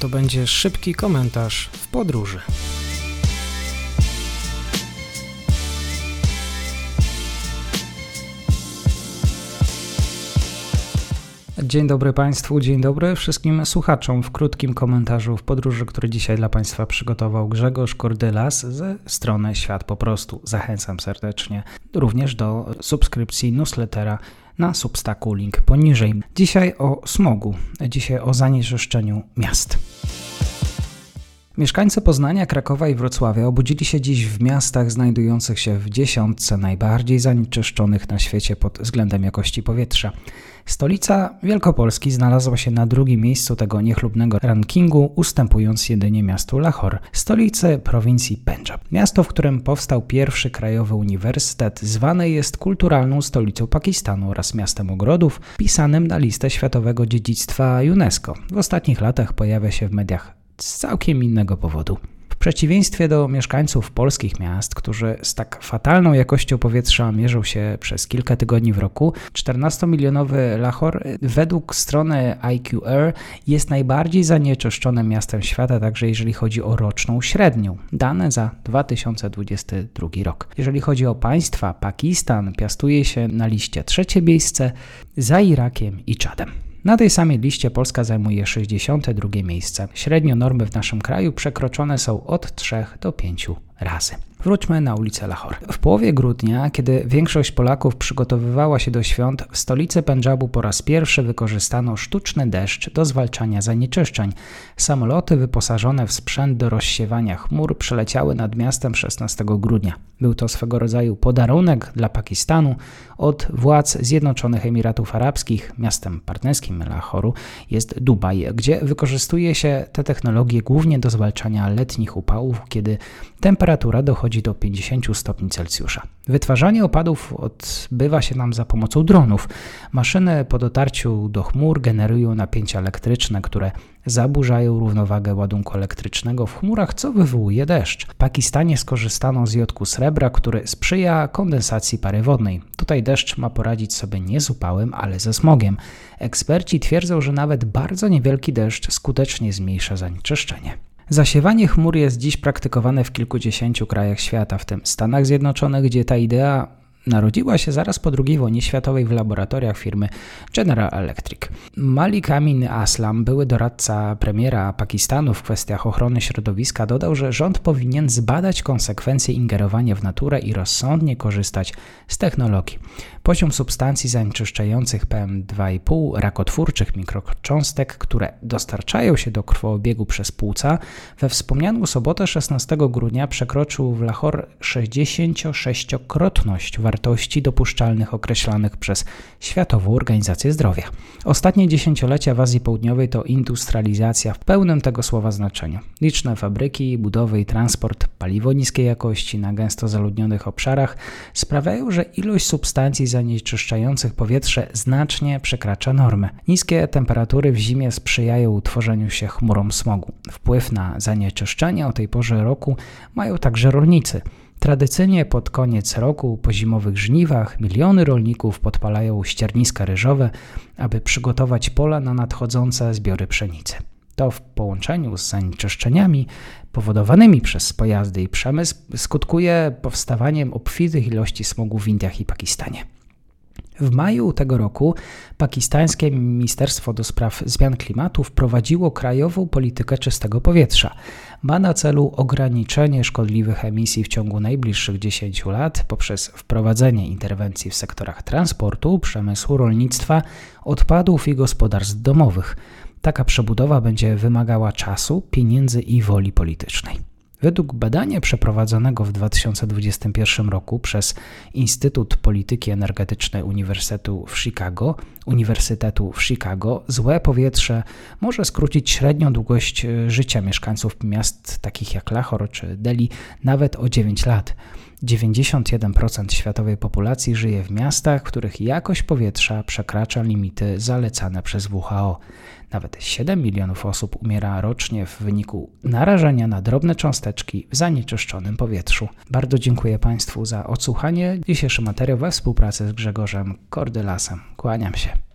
To będzie szybki komentarz w podróży. Dzień dobry Państwu, dzień dobry wszystkim słuchaczom w krótkim komentarzu w podróży, który dzisiaj dla Państwa przygotował Grzegorz Kordylas ze strony Świat po prostu. Zachęcam serdecznie również do subskrypcji newslettera na Substacku, link poniżej. Dzisiaj o smogu, dzisiaj o zanieczyszczeniu miast. Mieszkańcy Poznania, Krakowa i Wrocławia obudzili się dziś w miastach znajdujących się w dziesiątce najbardziej zanieczyszczonych na świecie pod względem jakości powietrza. Stolica Wielkopolski znalazła się na drugim miejscu tego niechlubnego rankingu, ustępując jedynie miastu Lahore, stolicy prowincji Pendżab. Miasto, w którym powstał pierwszy krajowy uniwersytet, zwane jest kulturalną stolicą Pakistanu oraz miastem ogrodów, pisanym na listę światowego dziedzictwa UNESCO. W ostatnich latach pojawia się w mediach z całkiem innego powodu. W przeciwieństwie do mieszkańców polskich miast, którzy z tak fatalną jakością powietrza mierzą się przez kilka tygodni w roku, 14-milionowy Lahore według strony IQR jest najbardziej zanieczyszczonym miastem świata, także jeżeli chodzi o roczną średnią. Dane za 2022 rok. Jeżeli chodzi o państwa, Pakistan piastuje się na liście trzecie miejsce za Irakiem i Czadem. Na tej samej liście Polska zajmuje 62 miejsce. Średnio normy w naszym kraju przekroczone są od 3 do 5 razy. Wróćmy na ulicę Lahore. W połowie grudnia, kiedy większość Polaków przygotowywała się do świąt, w stolicy Pendżabu po raz pierwszy wykorzystano sztuczny deszcz do zwalczania zanieczyszczeń. Samoloty wyposażone w sprzęt do rozsiewania chmur przeleciały nad miastem 16 grudnia. Był to swego rodzaju podarunek dla Pakistanu od władz Zjednoczonych Emiratów Arabskich. Miastem partnerskim Lahoru jest Dubaj, gdzie wykorzystuje się te technologie głównie do zwalczania letnich upałów, kiedy temperatura dochodzi do 50 stopni Celsjusza. Wytwarzanie opadów odbywa się nam za pomocą dronów. Maszyny po dotarciu do chmur generują napięcia elektryczne, które zaburzają równowagę ładunku elektrycznego w chmurach, co wywołuje deszcz. W Pakistanie skorzystano z jodku srebra, który sprzyja kondensacji pary wodnej. Tutaj deszcz ma poradzić sobie nie z upałem, ale ze smogiem. Eksperci twierdzą, że nawet bardzo niewielki deszcz skutecznie zmniejsza zanieczyszczenie. Zasiewanie chmur jest dziś praktykowane w kilkudziesięciu krajach świata, w tym Stanach Zjednoczonych, gdzie ta idea Narodziła się zaraz po II wojnie światowej w laboratoriach firmy General Electric. Malik Amin Aslam, były doradca premiera Pakistanu w kwestiach ochrony środowiska, dodał, że rząd powinien zbadać konsekwencje ingerowania w naturę i rozsądnie korzystać z technologii. Poziom substancji zanieczyszczających PM2,5 rakotwórczych mikrocząstek, które dostarczają się do krwoobiegu przez płuca, we wspomnianą sobotę 16 grudnia przekroczył w Lahore 66-krotność wartości dopuszczalnych określanych przez Światową Organizację Zdrowia. Ostatnie dziesięciolecia w Azji Południowej to industrializacja w pełnym tego słowa znaczeniu. Liczne fabryki, budowy i transport, paliwo niskiej jakości na gęsto zaludnionych obszarach sprawiają, że ilość substancji zanieczyszczających powietrze znacznie przekracza normy. Niskie temperatury w zimie sprzyjają utworzeniu się chmurom smogu. Wpływ na zanieczyszczenie o tej porze roku mają także rolnicy. Tradycyjnie pod koniec roku, po zimowych żniwach, miliony rolników podpalają ścierniska ryżowe, aby przygotować pola na nadchodzące zbiory pszenicy. To w połączeniu z zanieczyszczeniami powodowanymi przez pojazdy i przemysł skutkuje powstawaniem obfitych ilości smogu w Indiach i Pakistanie. W maju tego roku pakistańskie Ministerstwo do Spraw Zmian Klimatu wprowadziło krajową politykę czystego powietrza. Ma na celu ograniczenie szkodliwych emisji w ciągu najbliższych 10 lat poprzez wprowadzenie interwencji w sektorach transportu, przemysłu, rolnictwa, odpadów i gospodarstw domowych. Taka przebudowa będzie wymagała czasu, pieniędzy i woli politycznej. Według badania przeprowadzonego w 2021 roku przez Instytut Polityki Energetycznej Uniwersytetu w Chicago, Uniwersytetu w Chicago, złe powietrze może skrócić średnią długość e, życia mieszkańców miast takich jak Lahore czy Delhi nawet o 9 lat. 91% światowej populacji żyje w miastach, których jakość powietrza przekracza limity zalecane przez WHO. Nawet 7 milionów osób umiera rocznie w wyniku narażenia na drobne cząsteczki w zanieczyszczonym powietrzu. Bardzo dziękuję Państwu za odsłuchanie. Dzisiejszy materiał we współpracy z Grzegorzem Kordylasem. Kłaniam się.